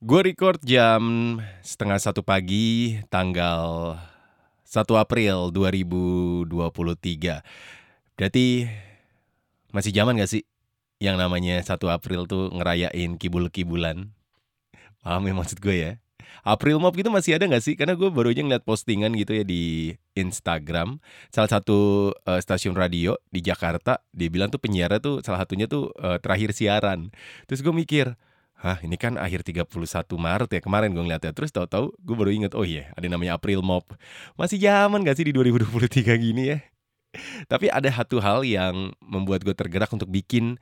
Gue record jam setengah satu pagi tanggal 1 April 2023 Berarti masih zaman gak sih yang namanya 1 April tuh ngerayain kibul-kibulan? Paham ya maksud gue ya? April Mop itu masih ada gak sih? Karena gue baru aja ngeliat postingan gitu ya di Instagram. Salah satu uh, stasiun radio di Jakarta Dia bilang tuh penyiar tuh salah satunya tuh uh, terakhir siaran. Terus gue mikir Hah ini kan akhir 31 Maret ya kemarin gue ngeliatnya Terus tahu-tahu gue baru inget oh iya yeah, ada namanya April Mop. Masih zaman gak sih di 2023 gini ya? Tapi ada satu hal yang membuat gue tergerak untuk bikin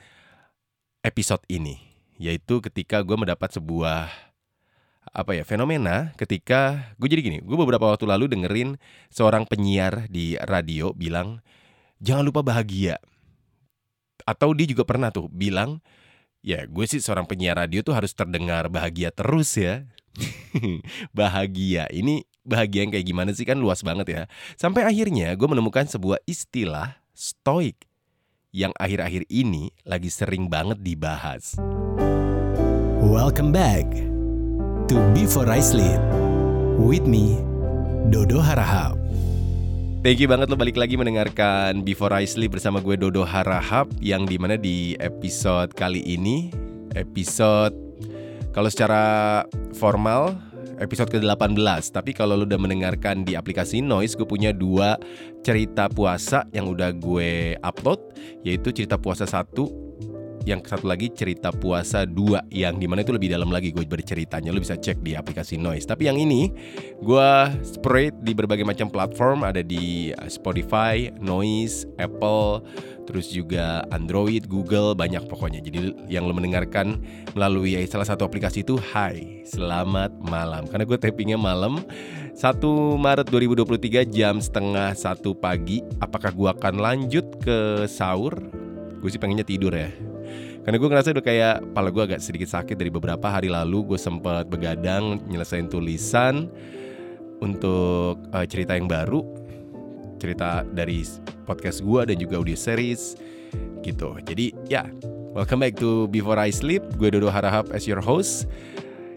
episode ini Yaitu ketika gue mendapat sebuah apa ya fenomena ketika gue jadi gini. Gue beberapa waktu lalu dengerin seorang penyiar di radio bilang jangan lupa bahagia. Atau dia juga pernah tuh bilang Ya, gue sih seorang penyiar radio tuh harus terdengar bahagia terus ya. bahagia. Ini bahagia yang kayak gimana sih kan luas banget ya. Sampai akhirnya gue menemukan sebuah istilah stoik yang akhir-akhir ini lagi sering banget dibahas. Welcome back to Before I Sleep with me, Dodo Harahap. Thank you banget lo balik lagi mendengarkan Before I Sleep bersama gue Dodo Harahap Yang di mana di episode kali ini Episode kalau secara formal episode ke-18 Tapi kalau lo udah mendengarkan di aplikasi Noise Gue punya dua cerita puasa yang udah gue upload Yaitu cerita puasa satu yang satu lagi cerita puasa dua yang di mana itu lebih dalam lagi gue berceritanya. Lo bisa cek di aplikasi Noise. Tapi yang ini gue spread di berbagai macam platform. Ada di uh, Spotify, Noise, Apple terus juga Android, Google banyak pokoknya. Jadi yang lo mendengarkan melalui salah satu aplikasi itu Hai selamat malam. Karena gue tappingnya malam 1 Maret 2023 jam setengah satu pagi. Apakah gue akan lanjut ke sahur? Gue sih pengennya tidur ya karena gue ngerasa udah kayak kepala gue agak sedikit sakit dari beberapa hari lalu. Gue sempat begadang nyelesain tulisan untuk uh, cerita yang baru. Cerita dari podcast gue dan juga audio series gitu. Jadi ya welcome back to Before I Sleep. Gue Dodo Harahap as your host.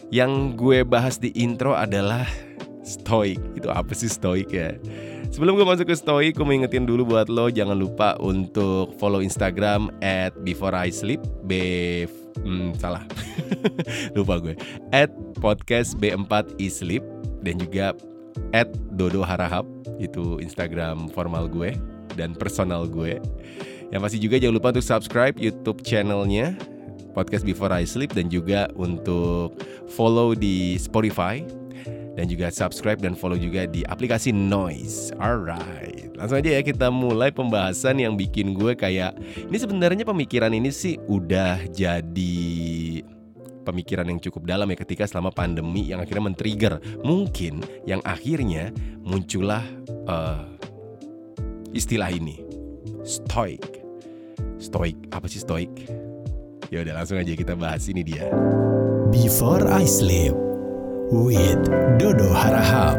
Yang gue bahas di intro adalah stoik. Itu apa sih stoik ya Sebelum gue masuk ke story, gue mau ingetin dulu buat lo jangan lupa untuk follow Instagram at before I sleep b hmm, salah. Lupa gue. At podcast b4 sleep dan juga at dodo harahap. Itu Instagram formal gue dan personal gue. Yang pasti juga jangan lupa untuk subscribe YouTube channelnya podcast Before I Sleep dan juga untuk follow di Spotify dan juga subscribe dan follow juga di aplikasi Noise. Alright, langsung aja ya kita mulai pembahasan yang bikin gue kayak ini sebenarnya pemikiran ini sih udah jadi pemikiran yang cukup dalam ya ketika selama pandemi yang akhirnya men-trigger. Mungkin yang akhirnya muncullah uh, istilah ini stoik. Stoik apa sih stoik? Ya udah langsung aja kita bahas ini dia. Before I sleep with Dodo Harahap.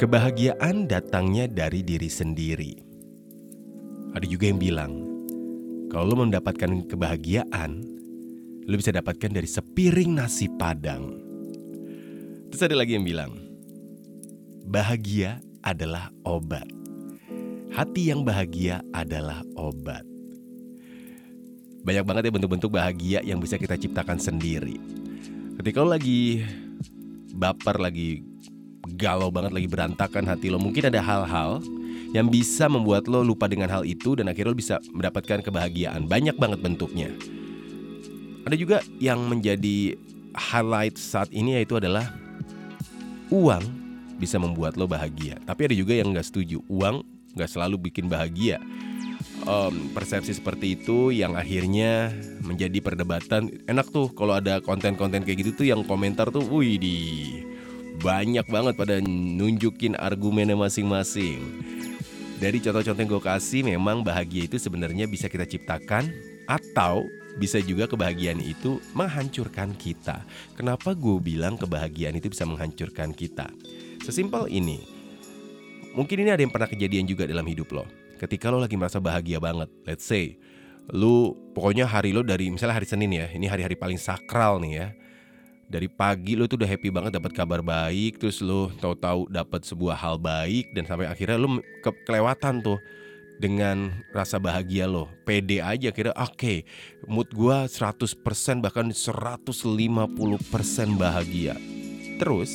Kebahagiaan datangnya dari diri sendiri. Ada juga yang bilang, kalau lo mendapatkan kebahagiaan, lo bisa dapatkan dari sepiring nasi padang. Terus ada lagi yang bilang, bahagia adalah obat. Hati yang bahagia adalah obat. Banyak banget ya bentuk-bentuk bahagia yang bisa kita ciptakan sendiri ketika lo lagi baper lagi galau banget lagi berantakan hati lo mungkin ada hal-hal yang bisa membuat lo lupa dengan hal itu dan akhirnya lo bisa mendapatkan kebahagiaan. Banyak banget bentuknya. Ada juga yang menjadi highlight saat ini yaitu adalah uang bisa membuat lo bahagia. Tapi ada juga yang nggak setuju. Uang nggak selalu bikin bahagia um, persepsi seperti itu yang akhirnya menjadi perdebatan enak tuh kalau ada konten-konten kayak gitu tuh yang komentar tuh wih di banyak banget pada nunjukin argumennya masing-masing dari contoh-contoh yang gue kasih memang bahagia itu sebenarnya bisa kita ciptakan atau bisa juga kebahagiaan itu menghancurkan kita. Kenapa gue bilang kebahagiaan itu bisa menghancurkan kita? Sesimpel ini. Mungkin ini ada yang pernah kejadian juga dalam hidup lo ketika lo lagi merasa bahagia banget, let's say Lu pokoknya hari lo dari misalnya hari Senin ya, ini hari-hari paling sakral nih ya. Dari pagi lo tuh udah happy banget dapat kabar baik, terus lo tahu-tahu dapat sebuah hal baik dan sampai akhirnya lo ke kelewatan tuh dengan rasa bahagia lo. Pede aja kira oke okay, mood gua 100% bahkan 150% bahagia. Terus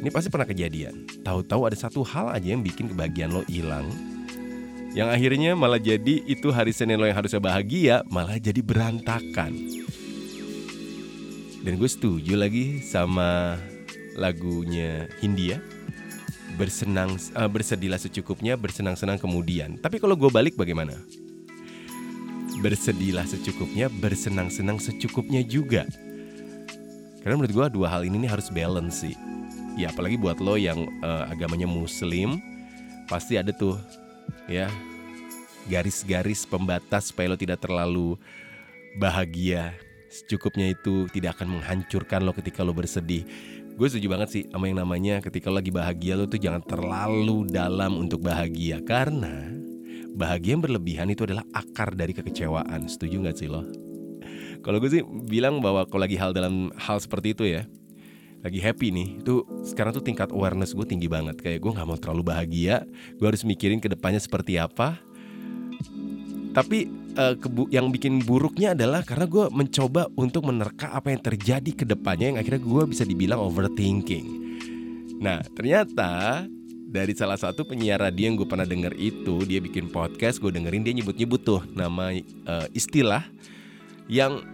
ini pasti pernah kejadian. Tahu-tahu ada satu hal aja yang bikin kebahagiaan lo hilang yang akhirnya malah jadi itu hari Senin lo yang harusnya bahagia malah jadi berantakan dan gue setuju lagi sama lagunya Hindia bersenang uh, bersedihlah secukupnya, bersenang-senang kemudian. Tapi kalau gue balik bagaimana? Bersedihlah secukupnya, bersenang-senang secukupnya juga. Karena menurut gue dua hal ini nih harus balance sih. Ya apalagi buat lo yang uh, agamanya muslim, pasti ada tuh ya garis-garis pembatas supaya lo tidak terlalu bahagia. Secukupnya itu tidak akan menghancurkan lo ketika lo bersedih gue setuju banget sih sama yang namanya ketika lo lagi bahagia lo tuh jangan terlalu dalam untuk bahagia karena bahagia yang berlebihan itu adalah akar dari kekecewaan. Setuju nggak sih lo? Kalau gue sih bilang bahwa kalau lagi hal dalam hal seperti itu ya, lagi happy nih, itu sekarang tuh tingkat awareness gue tinggi banget. Kayak gue nggak mau terlalu bahagia, gue harus mikirin ke depannya seperti apa. Tapi uh, yang bikin buruknya adalah karena gue mencoba untuk menerka apa yang terjadi ke depannya yang akhirnya gue bisa dibilang overthinking. Nah ternyata dari salah satu penyiar radio yang gue pernah denger itu dia bikin podcast gue dengerin dia nyebut-nyebut tuh nama uh, istilah yang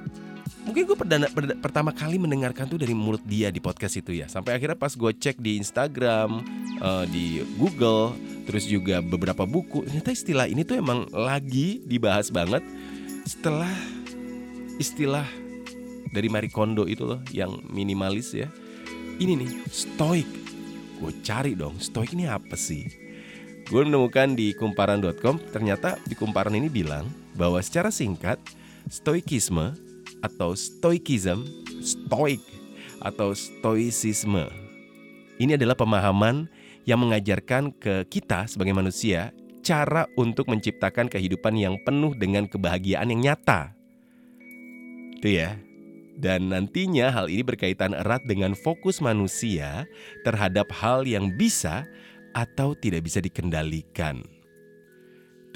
mungkin gue perdana, perdana, pertama kali mendengarkan tuh dari mulut dia di podcast itu ya. Sampai akhirnya pas gue cek di Instagram uh, di Google terus juga beberapa buku ternyata istilah ini tuh emang lagi dibahas banget setelah istilah dari Marie Kondo itu loh yang minimalis ya. Ini nih stoik. Gue cari dong stoik ini apa sih? Gue menemukan di kumparan.com ternyata di kumparan ini bilang bahwa secara singkat stoikisme atau stoikism, stoik atau stoicisme. Ini adalah pemahaman yang mengajarkan ke kita sebagai manusia cara untuk menciptakan kehidupan yang penuh dengan kebahagiaan yang nyata. Itu ya. Dan nantinya hal ini berkaitan erat dengan fokus manusia terhadap hal yang bisa atau tidak bisa dikendalikan.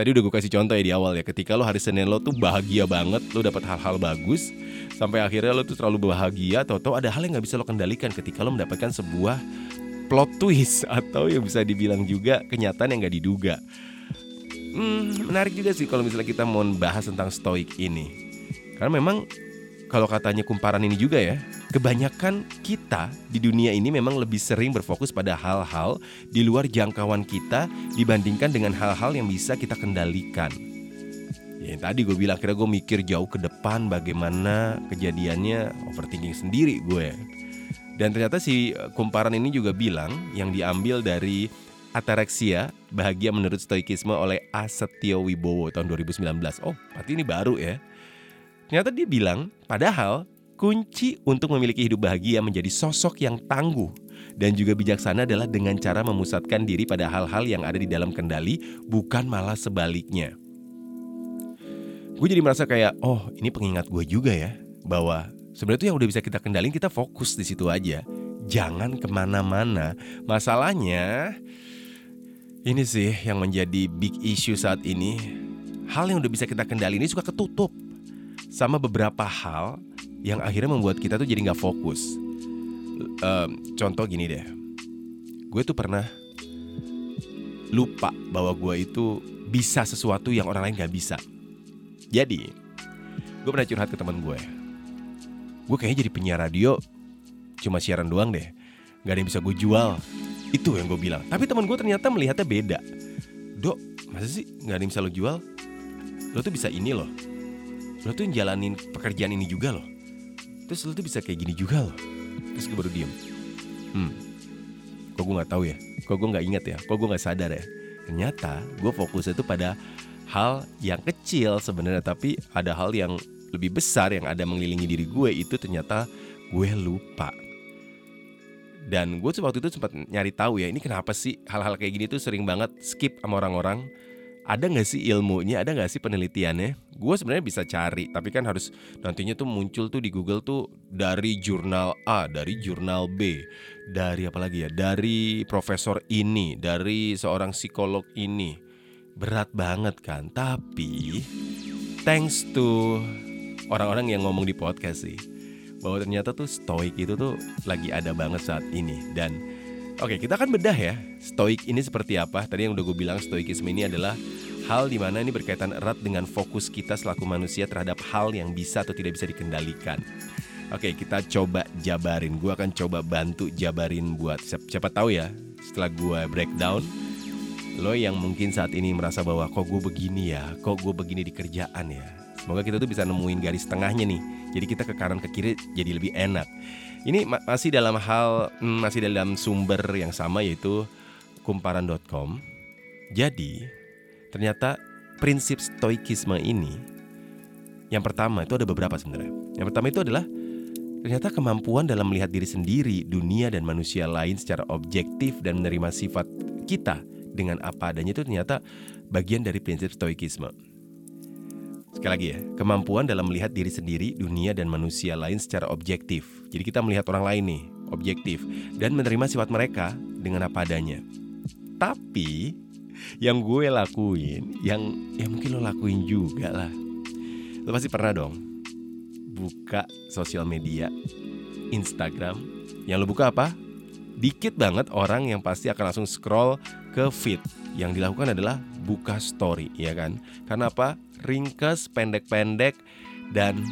Tadi udah gue kasih contoh ya di awal ya Ketika lo hari Senin lo tuh bahagia banget Lo dapat hal-hal bagus Sampai akhirnya lo tuh terlalu bahagia Tahu-tahu ada hal yang gak bisa lo kendalikan Ketika lo mendapatkan sebuah plot twist Atau yang bisa dibilang juga kenyataan yang gak diduga. Hmm, menarik juga sih kalau misalnya kita mau bahas tentang stoik ini. Karena memang kalau katanya kumparan ini juga ya, kebanyakan kita di dunia ini memang lebih sering berfokus pada hal-hal di luar jangkauan kita dibandingkan dengan hal-hal yang bisa kita kendalikan. Ya yang tadi gue bilang kira gue mikir jauh ke depan bagaimana kejadiannya overthinking sendiri gue. Dan ternyata si kumparan ini juga bilang yang diambil dari Atareksia, bahagia menurut stoikisme oleh Asetio Wibowo tahun 2019. Oh, berarti ini baru ya. Ternyata dia bilang, padahal kunci untuk memiliki hidup bahagia menjadi sosok yang tangguh dan juga bijaksana adalah dengan cara memusatkan diri pada hal-hal yang ada di dalam kendali, bukan malah sebaliknya. Gue jadi merasa kayak, oh ini pengingat gue juga ya, bahwa sebenarnya itu yang udah bisa kita kendalin kita fokus di situ aja, jangan ke mana-mana. Masalahnya, ini sih yang menjadi big issue saat ini. Hal yang udah bisa kita kendali ini suka ketutup sama beberapa hal yang akhirnya membuat kita tuh jadi nggak fokus. Um, contoh gini deh, gue tuh pernah lupa bahwa gue itu bisa sesuatu yang orang lain nggak bisa. Jadi, gue pernah curhat ke teman gue. Gue kayaknya jadi penyiar radio cuma siaran doang deh, nggak ada yang bisa gue jual. Itu yang gue bilang. Tapi teman gue ternyata melihatnya beda. Dok, masa sih nggak ada yang bisa lo jual? Lo tuh bisa ini loh lo tuh jalanin pekerjaan ini juga loh terus lo tuh bisa kayak gini juga loh. Terus gue baru diem. Hmm. Kok gue nggak tahu ya? Kok gue nggak inget ya? Kok gue nggak sadar ya? Ternyata gue fokusnya tuh pada hal yang kecil sebenarnya tapi ada hal yang lebih besar yang ada mengelilingi diri gue itu ternyata gue lupa. Dan gue waktu itu sempat nyari tahu ya ini kenapa sih hal-hal kayak gini tuh sering banget skip sama orang-orang? Ada nggak sih ilmunya? Ada nggak sih penelitiannya Gue sebenarnya bisa cari, tapi kan harus nantinya tuh muncul tuh di Google tuh dari jurnal A, dari jurnal B, dari apa lagi ya, dari profesor ini, dari seorang psikolog ini. Berat banget kan, tapi thanks to orang-orang yang ngomong di podcast sih bahwa ternyata tuh stoik itu tuh lagi ada banget saat ini. Dan oke kita akan bedah ya stoik ini seperti apa. Tadi yang udah gue bilang stoikisme ini adalah hal di mana ini berkaitan erat dengan fokus kita selaku manusia terhadap hal yang bisa atau tidak bisa dikendalikan. Oke kita coba jabarin. Gue akan coba bantu jabarin buat siapa, siapa tahu ya Setelah gue breakdown Lo yang mungkin saat ini merasa bahwa Kok gue begini ya Kok gue begini di kerjaan ya. Semoga kita tuh bisa nemuin garis tengahnya nih Jadi kita ke kanan ke kiri jadi lebih enak. Ini ma masih dalam hal hmm, Masih dalam sumber yang sama yaitu Kumparan.com Jadi Ternyata prinsip stoikisme ini Yang pertama itu ada beberapa sebenarnya Yang pertama itu adalah Ternyata kemampuan dalam melihat diri sendiri, dunia dan manusia lain secara objektif dan menerima sifat kita dengan apa adanya itu ternyata bagian dari prinsip stoikisme. Sekali lagi ya, kemampuan dalam melihat diri sendiri, dunia dan manusia lain secara objektif. Jadi kita melihat orang lain nih, objektif dan menerima sifat mereka dengan apa adanya. Tapi yang gue lakuin, yang ya mungkin lo lakuin juga lah. Lo pasti pernah dong buka sosial media Instagram Yang lo buka apa? Dikit banget orang yang pasti akan langsung scroll ke feed Yang dilakukan adalah buka story ya kan Karena apa? Ringkas, pendek-pendek Dan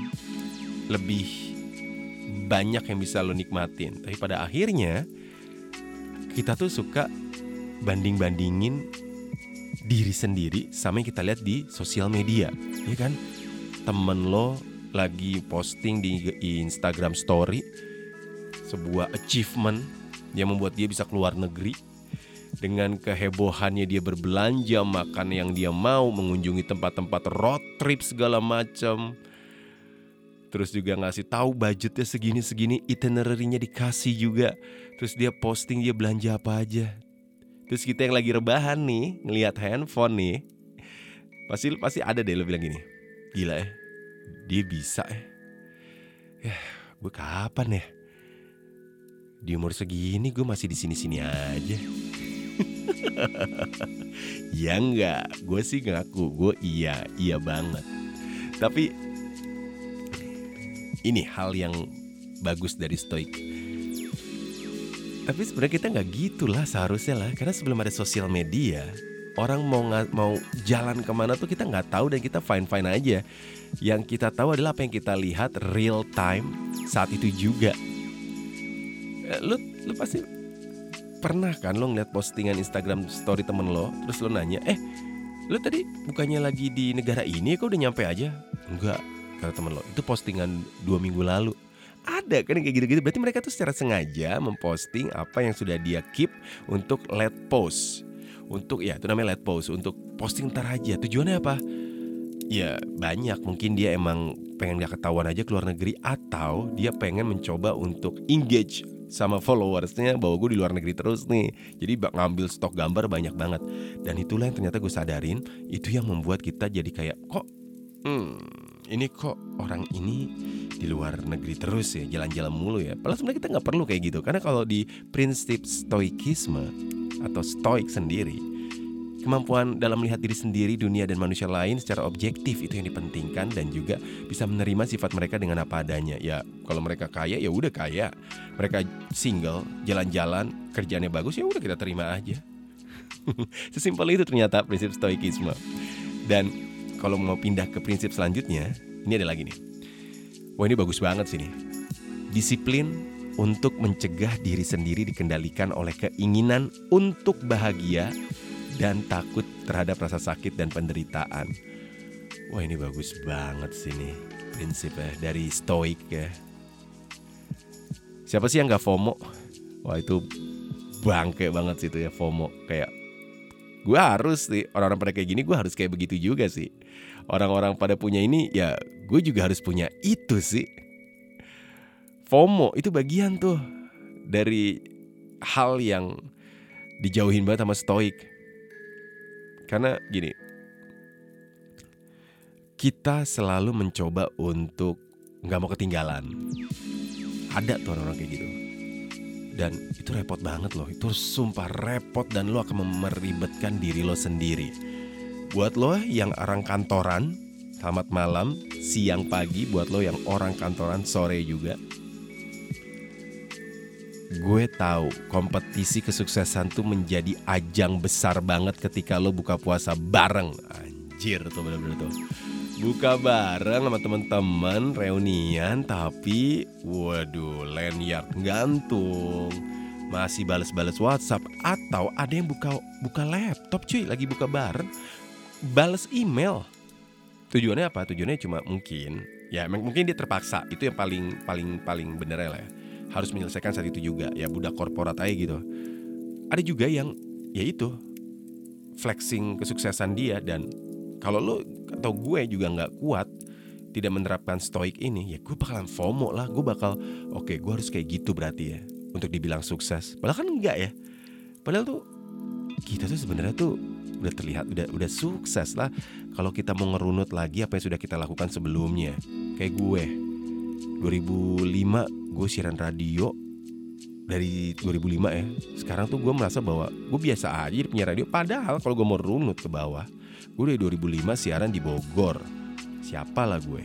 lebih banyak yang bisa lo nikmatin Tapi pada akhirnya Kita tuh suka banding-bandingin diri sendiri sama yang kita lihat di sosial media ya kan? Temen lo lagi posting di Instagram Story sebuah achievement yang membuat dia bisa keluar negeri. Dengan kehebohannya dia berbelanja makan yang dia mau mengunjungi tempat-tempat road trip segala macam. Terus juga ngasih tahu budgetnya segini segini itinerary-nya dikasih juga. Terus dia posting dia belanja apa aja terus kita yang lagi rebahan nih ngelihat handphone nih pasti pasti ada deh lo bilang gini gila ya dia bisa ya. Ya, gue kapan ya? Di umur segini gue masih di sini-sini aja. ya enggak, gue sih ngaku, gue iya, iya banget. Tapi ini hal yang bagus dari stoik. Tapi sebenarnya kita nggak gitulah seharusnya lah, karena sebelum ada sosial media, orang mau mau jalan ke mana tuh kita nggak tahu dan kita fine fine aja. Yang kita tahu adalah apa yang kita lihat real time saat itu juga. Eh, lu lu pasti pernah kan lo ngeliat postingan Instagram story temen lo terus lo nanya eh lu tadi bukannya lagi di negara ini kok udah nyampe aja? Enggak kata temen lo. Itu postingan dua minggu lalu ada kan kayak gitu-gitu. Berarti mereka tuh secara sengaja memposting apa yang sudah dia keep untuk let post. Untuk ya itu namanya let post. Untuk posting ntar aja. Tujuannya apa? Ya banyak. Mungkin dia emang pengen gak ketahuan aja keluar negeri atau dia pengen mencoba untuk engage sama followersnya. Bahwa gue di luar negeri terus nih. Jadi ngambil stok gambar banyak banget. Dan itulah yang ternyata gue sadarin. Itu yang membuat kita jadi kayak kok hmm ini kok orang ini di luar negeri terus ya jalan-jalan mulu ya padahal sebenarnya kita nggak perlu kayak gitu karena kalau di prinsip stoikisme atau stoik sendiri Kemampuan dalam melihat diri sendiri, dunia dan manusia lain secara objektif itu yang dipentingkan dan juga bisa menerima sifat mereka dengan apa adanya. Ya, kalau mereka kaya ya udah kaya. Mereka single, jalan-jalan, kerjanya bagus ya udah kita terima aja. Sesimpel itu ternyata prinsip stoikisme. Dan kalau mau pindah ke prinsip selanjutnya, ini ada lagi nih. Wah, ini bagus banget sih nih. Disiplin untuk mencegah diri sendiri dikendalikan oleh keinginan untuk bahagia dan takut terhadap rasa sakit dan penderitaan. Wah ini bagus banget sih nih prinsipnya dari stoik ya. Siapa sih yang gak FOMO? Wah itu bangke banget sih itu ya FOMO kayak gue harus sih orang-orang pada kayak gini gue harus kayak begitu juga sih orang-orang pada punya ini ya gue juga harus punya itu sih FOMO itu bagian tuh dari hal yang dijauhin banget sama stoik karena gini, kita selalu mencoba untuk nggak mau ketinggalan. Ada tuh orang-orang kayak gitu. Dan itu repot banget loh. Itu sumpah repot dan lo akan meribetkan diri lo sendiri. Buat lo yang orang kantoran, selamat malam, siang pagi buat lo yang orang kantoran sore juga. Gue tahu kompetisi kesuksesan tuh menjadi ajang besar banget ketika lo buka puasa bareng. Anjir tuh bener-bener tuh. Buka bareng sama teman-teman reunian tapi waduh lanyard gantung. Masih bales-bales WhatsApp atau ada yang buka buka laptop cuy lagi buka bareng bales email. Tujuannya apa? Tujuannya cuma mungkin ya mungkin dia terpaksa itu yang paling paling paling bener lah ya harus menyelesaikan saat itu juga ya budak korporat aja gitu ada juga yang ya itu flexing kesuksesan dia dan kalau lo atau gue juga nggak kuat tidak menerapkan stoik ini ya gue bakalan FOMO lah. Gue bakal oke okay, gue harus kayak gitu berarti ya untuk dibilang sukses. Padahal kan enggak ya. Padahal tuh kita tuh sebenarnya tuh udah terlihat udah udah sukses lah. Kalau kita mau ngerunut lagi apa yang sudah kita lakukan sebelumnya. Kayak gue 2005 gue siaran radio dari 2005 ya. Sekarang tuh gue merasa bahwa gue biasa aja jadi penyiar radio. Padahal kalau gue mau runut ke bawah gue dari 2005 siaran di Bogor. Siapa lah gue.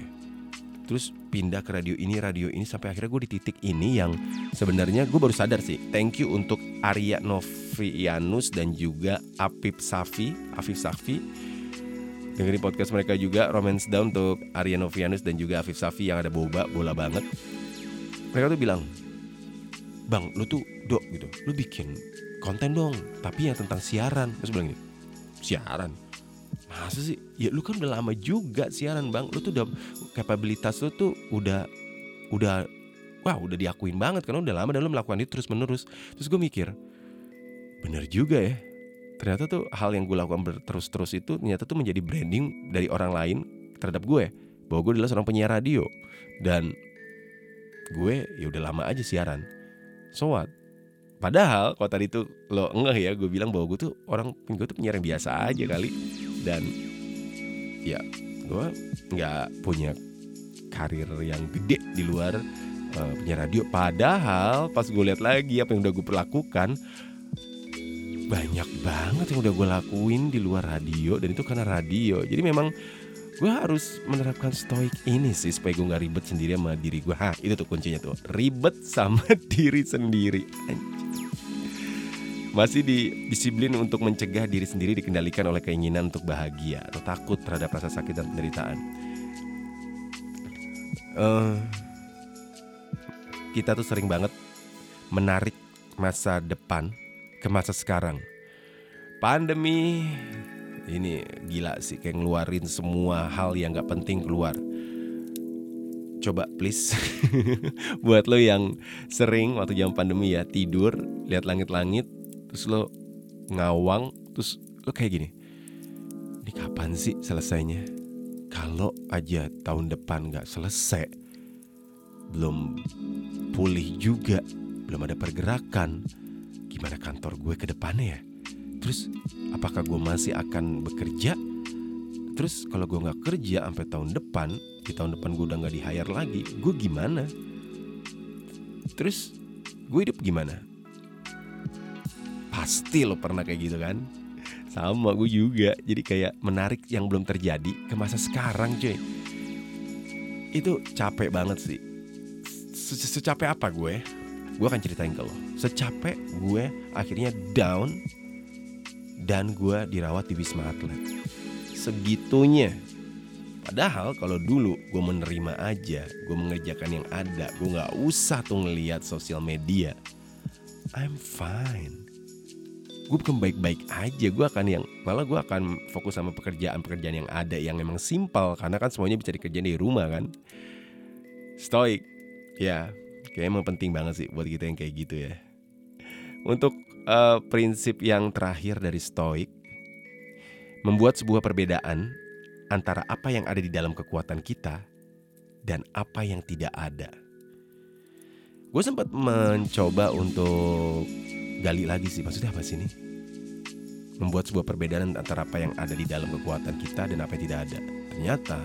Terus pindah ke radio ini radio ini sampai akhirnya gue di titik ini yang sebenarnya gue baru sadar sih. Thank you untuk Arya Novianus dan juga Apip Safi Afif Safi. Dengerin podcast mereka juga Romance Down untuk Arya Novianus dan juga Afif Safi yang ada boba bola banget. Mereka tuh bilang bang lu tuh dok gitu. Lu bikin konten dong tapi yang tentang siaran. Terus bilang gini siaran masa sih? Ya lu kan udah lama juga siaran bang. Lu tuh udah kapabilitas lu tuh udah udah wah udah diakuin banget karena udah lama dan lu melakukan itu terus menerus terus gue mikir bener juga ya. Ternyata tuh hal yang gue lakukan terus-terus itu ternyata tuh menjadi branding dari orang lain terhadap gue bahwa gue adalah seorang penyiar radio. Dan gue ya udah lama aja siaran. So what? Padahal kalau tadi tuh lo enggak ya gue bilang bahwa gue tuh orang gue tuh penyiar yang biasa aja kali dan ya gue nggak punya karir yang gede di luar uh, penyiar radio. Padahal pas gue lihat lagi apa yang udah gue perlakukan banyak banget yang udah gue lakuin di luar radio dan itu karena radio. Jadi memang gue harus menerapkan stoik ini sih supaya gue nggak ribet sendiri sama diri gue Hah itu tuh kuncinya tuh. Ribet sama diri sendiri masih di disiplin untuk mencegah diri sendiri dikendalikan oleh keinginan untuk bahagia atau takut terhadap rasa sakit dan penderitaan. Uh, kita tuh sering banget menarik masa depan ke masa sekarang. Pandemi ini gila sih kayak ngeluarin semua hal yang gak penting keluar. Coba please buat lo yang sering waktu jam pandemi ya tidur lihat langit-langit terus lo ngawang terus lo kayak gini ini kapan sih selesainya? Kalau aja tahun depan gak selesai belum pulih juga belum ada pergerakan gimana kantor gue ke depannya ya? Terus apakah gue masih akan bekerja? Terus kalau gue nggak kerja sampai tahun depan di tahun depan gue udah nggak di hire lagi gue gimana? Terus gue hidup gimana pasti lo pernah kayak gitu kan sama gue juga jadi kayak menarik yang belum terjadi ke masa sekarang cuy itu capek banget sih secapek apa gue gue akan ceritain ke lo secapek gue akhirnya down dan gue dirawat di Wisma Atlet. Segitunya. Padahal kalau dulu gue menerima aja, gue mengerjakan yang ada, gue gak usah tuh ngeliat sosial media. I'm fine. Gue bukan baik-baik aja, gue akan yang malah gue akan fokus sama pekerjaan-pekerjaan yang ada yang emang simpel karena kan semuanya bisa dikerjain di rumah kan. Stoik, ya, kayak emang penting banget sih buat kita yang kayak gitu ya. Untuk uh, prinsip yang terakhir dari Stoik membuat sebuah perbedaan antara apa yang ada di dalam kekuatan kita dan apa yang tidak ada. Gue sempat mencoba untuk gali lagi sih, maksudnya apa sih ini? Membuat sebuah perbedaan antara apa yang ada di dalam kekuatan kita dan apa yang tidak ada. Ternyata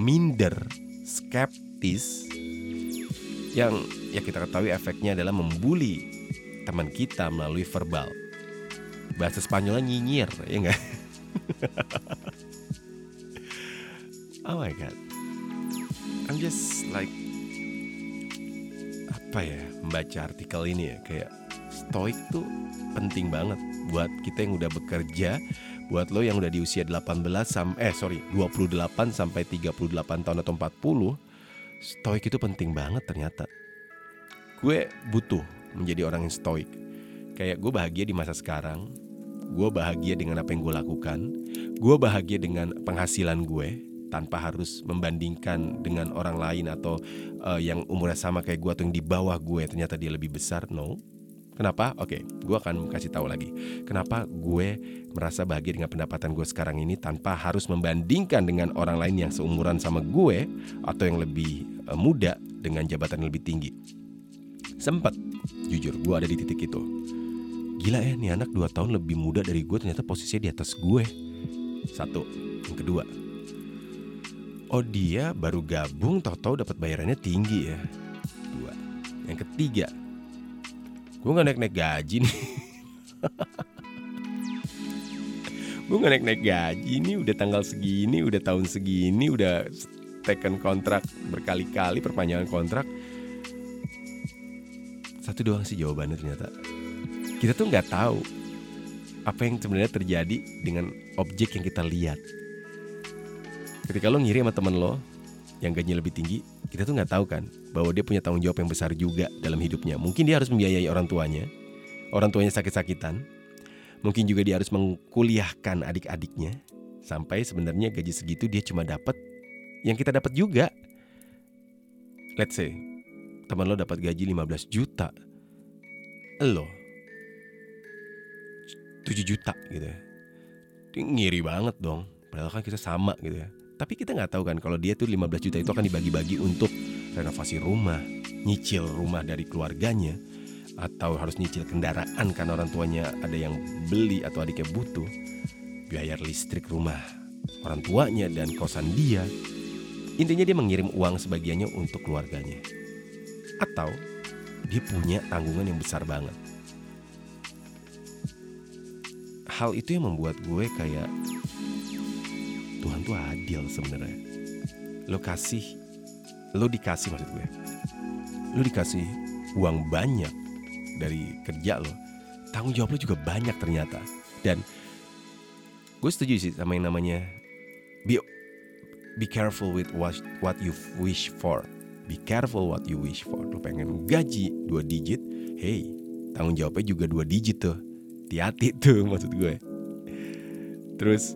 minder, skeptis yang ya kita ketahui efeknya adalah membuli teman kita melalui verbal. Bahasa Spanyolnya nyinyir, ya enggak? oh my god. I'm just like apa ya membaca artikel ini ya kayak stoik tuh penting banget buat kita yang udah bekerja buat lo yang udah di usia 18 sampai eh sorry 28 sampai 38 tahun atau 40 stoik itu penting banget ternyata. Gue butuh menjadi orang yang stoik kayak gue bahagia di masa sekarang gue bahagia dengan apa yang gue lakukan gue bahagia dengan penghasilan gue tanpa harus membandingkan dengan orang lain atau uh, yang umurnya sama kayak gue atau yang di bawah gue ternyata dia lebih besar no Kenapa? Oke, okay, gue akan kasih tahu lagi. Kenapa gue merasa bahagia dengan pendapatan gue sekarang ini tanpa harus membandingkan dengan orang lain yang seumuran sama gue atau yang lebih uh, muda dengan jabatan yang lebih tinggi. Sempat, jujur, gue ada di titik itu. Gila ya, nih anak 2 tahun lebih muda dari gue ternyata posisinya di atas gue. Satu, yang kedua, oh dia baru gabung tahu-tahu dapat bayarannya tinggi ya. Dua, yang ketiga, gue gak naik-naik gaji nih. Gue gak naik-naik gaji nih udah tanggal segini udah tahun segini udah taken kontrak berkali-kali perpanjangan kontrak. Satu doang sih jawabannya ternyata. Kita tuh nggak tahu apa yang sebenarnya terjadi dengan objek yang kita lihat. Ketika lo ngiri sama temen lo yang gajinya lebih tinggi, kita tuh nggak tahu kan bahwa dia punya tanggung jawab yang besar juga dalam hidupnya. Mungkin dia harus membiayai orang tuanya, orang tuanya sakit-sakitan. Mungkin juga dia harus mengkuliahkan adik-adiknya sampai sebenarnya gaji segitu dia cuma dapat yang kita dapat juga. Let's say teman lo dapat gaji 15 juta, lo 7 juta gitu ya. Dia ngiri banget dong. Padahal kan kita sama gitu ya. Tapi kita nggak tahu kan kalau dia tuh 15 juta itu akan dibagi-bagi untuk renovasi rumah, nyicil rumah dari keluarganya, atau harus nyicil kendaraan karena orang tuanya ada yang beli atau adiknya butuh, biaya listrik rumah orang tuanya dan kosan dia. Intinya dia mengirim uang sebagiannya untuk keluarganya. Atau dia punya tanggungan yang besar banget. Hal itu yang membuat gue kayak Tuhan tuh adil sebenarnya. Lo kasih, lo dikasih maksud gue. Lo dikasih uang banyak dari kerja lo. Tanggung jawab lo juga banyak ternyata. Dan gue setuju sih sama yang namanya be be careful with what what you wish for. Be careful what you wish for. Lo pengen gaji dua digit, hey tanggung jawabnya juga dua digit tuh. Hati-hati tuh maksud gue. Terus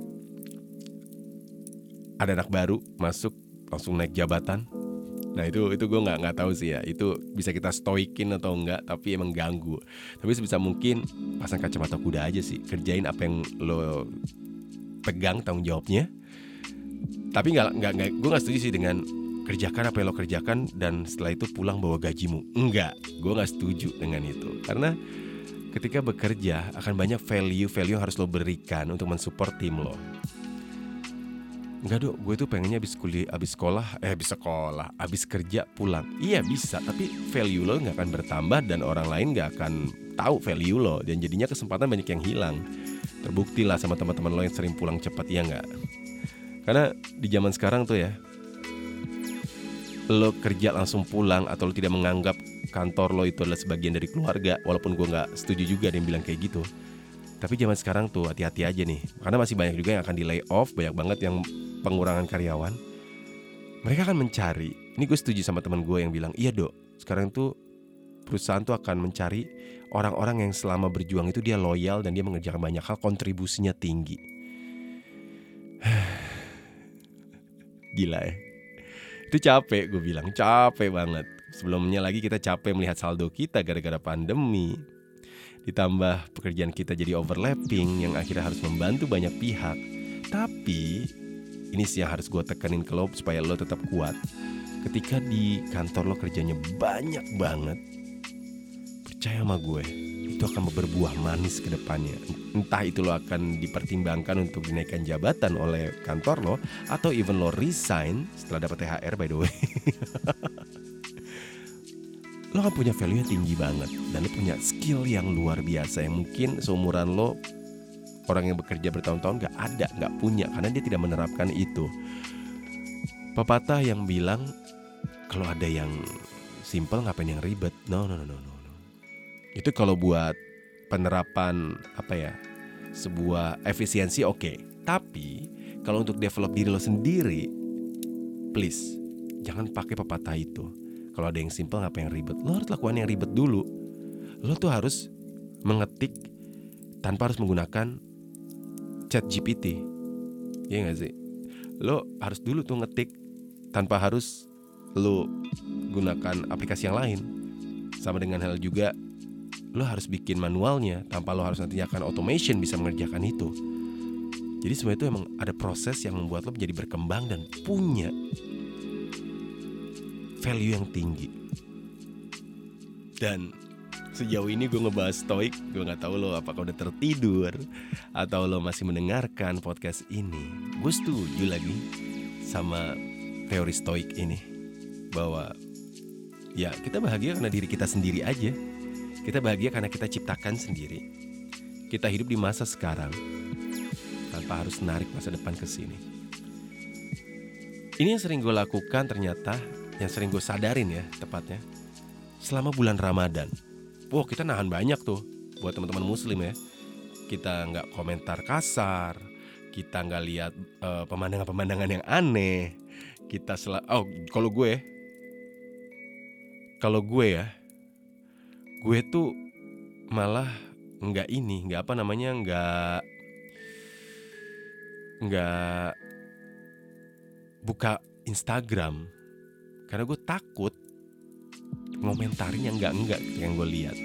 ada anak baru masuk langsung naik jabatan Nah itu itu gue nggak nggak tahu sih ya itu bisa kita stoikin atau enggak tapi emang ganggu. Tapi sebisa mungkin pasang kacamata kuda aja sih kerjain apa yang lo pegang tanggung jawabnya. Tapi nggak nggak nggak gue nggak setuju sih dengan kerjakan apa yang lo kerjakan dan setelah itu pulang bawa gajimu. Enggak, gue nggak setuju dengan itu karena ketika bekerja akan banyak value value yang harus lo berikan untuk mensupport tim lo. Enggak dok, gue tuh pengennya abis kuliah, abis sekolah, eh abis sekolah, abis kerja pulang. Iya bisa, tapi value lo nggak akan bertambah dan orang lain nggak akan tahu value lo dan jadinya kesempatan banyak yang hilang. Terbukti lah sama teman-teman lo yang sering pulang cepat ya nggak? Karena di zaman sekarang tuh ya, lo kerja langsung pulang atau lo tidak menganggap kantor lo itu adalah sebagian dari keluarga, walaupun gue nggak setuju juga ada yang bilang kayak gitu. Tapi zaman sekarang tuh hati-hati aja nih, karena masih banyak juga yang akan di lay off, banyak banget yang pengurangan karyawan, mereka akan mencari. Ini gue setuju sama teman gue yang bilang, iya dok, sekarang tuh perusahaan tuh akan mencari orang-orang yang selama berjuang itu dia loyal dan dia mengerjakan banyak hal, kontribusinya tinggi. Gila ya. Itu capek gue bilang, capek banget. Sebelumnya lagi kita capek melihat saldo kita gara-gara pandemi. Ditambah pekerjaan kita jadi overlapping yang akhirnya harus membantu banyak pihak. Tapi ini sih yang harus gue tekenin ke lo supaya lo tetap kuat. Ketika di kantor lo kerjanya banyak banget, percaya sama gue, itu itu akan berbuah manis ke depannya. Entah itu lo akan dipertimbangkan untuk dinaikkan jabatan oleh kantor lo atau even lo resign setelah dapat THR by the way. lo kan punya value yang tinggi banget dan lo punya skill yang luar biasa yang mungkin seumuran lo orang yang bekerja bertahun-tahun gak ada, gak punya karena dia tidak menerapkan itu. Pepatah yang bilang kalau ada yang simple ngapain yang ribet? No, no, no, no, no. no. Itu kalau buat penerapan apa ya? Sebuah efisiensi oke. Okay. Tapi kalau untuk develop diri lo sendiri, please jangan pakai pepatah itu. Kalau ada yang simple ngapain yang ribet? Lo harus lakukan yang ribet dulu. Lo tuh harus mengetik tanpa harus menggunakan chat GPT. Iya gak sih? Lo harus dulu tuh ngetik tanpa harus lo gunakan aplikasi yang lain. Sama dengan hal juga lo harus bikin manualnya tanpa lo harus nantinya akan automation bisa mengerjakan itu. Jadi semua itu emang ada proses yang membuat lo menjadi berkembang dan punya value yang tinggi. Dan sejauh ini gue ngebahas stoik, gue nggak tahu lo apakah udah tertidur atau lo masih mendengarkan podcast ini. Gue setuju lagi sama teori stoik ini bahwa ya kita bahagia karena diri kita sendiri aja. Kita bahagia karena kita ciptakan sendiri. Kita hidup di masa sekarang tanpa harus narik masa depan ke sini. Ini yang sering gue lakukan ternyata, yang sering gue sadarin ya tepatnya, selama bulan Ramadan. Wah kita nahan banyak tuh buat teman-teman muslim ya. Kita nggak komentar kasar, kita nggak lihat uh, pemandangan-pemandangan yang aneh, kita sel oh kalau gue kalau gue ya gue tuh malah nggak ini nggak apa namanya nggak nggak buka Instagram karena gue takut ngomentarin yang nggak nggak yang gue lihat.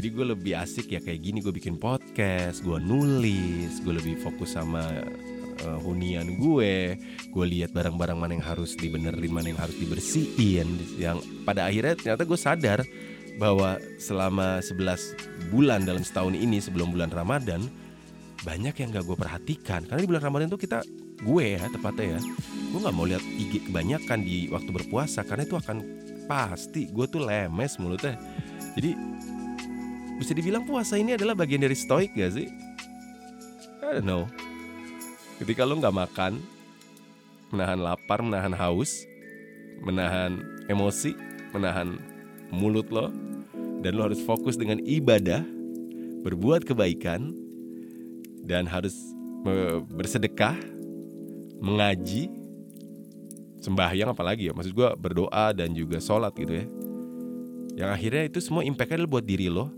Jadi gue lebih asik ya kayak gini gue bikin podcast gue nulis gue lebih fokus sama uh, hunian gue. Gue lihat barang-barang mana yang harus dibenerin mana yang harus dibersihin. Yang pada akhirnya ternyata gue sadar bahwa selama 11 bulan dalam setahun ini sebelum bulan Ramadan banyak yang gak gue perhatikan. Karena di bulan Ramadan tuh kita gue ya tepatnya ya gue nggak mau lihat IG kebanyakan di waktu berpuasa karena itu akan pasti gue tuh lemes mulutnya. Jadi bisa dibilang puasa ini adalah bagian dari stoik gak sih? I don't know. Ketika lo nggak makan, menahan lapar, menahan haus, menahan emosi, menahan mulut lo, dan lo harus fokus dengan ibadah, berbuat kebaikan, dan harus bersedekah, mengaji, sembahyang apalagi ya, maksud gue berdoa dan juga sholat gitu ya. Yang akhirnya itu semua impactnya buat diri lo,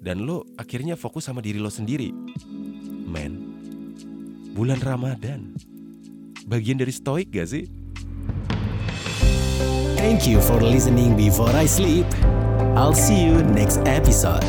dan lo akhirnya fokus sama diri lo sendiri. Men, bulan Ramadan. Bagian dari stoik gak sih? Thank you for listening before I sleep. I'll see you next episode.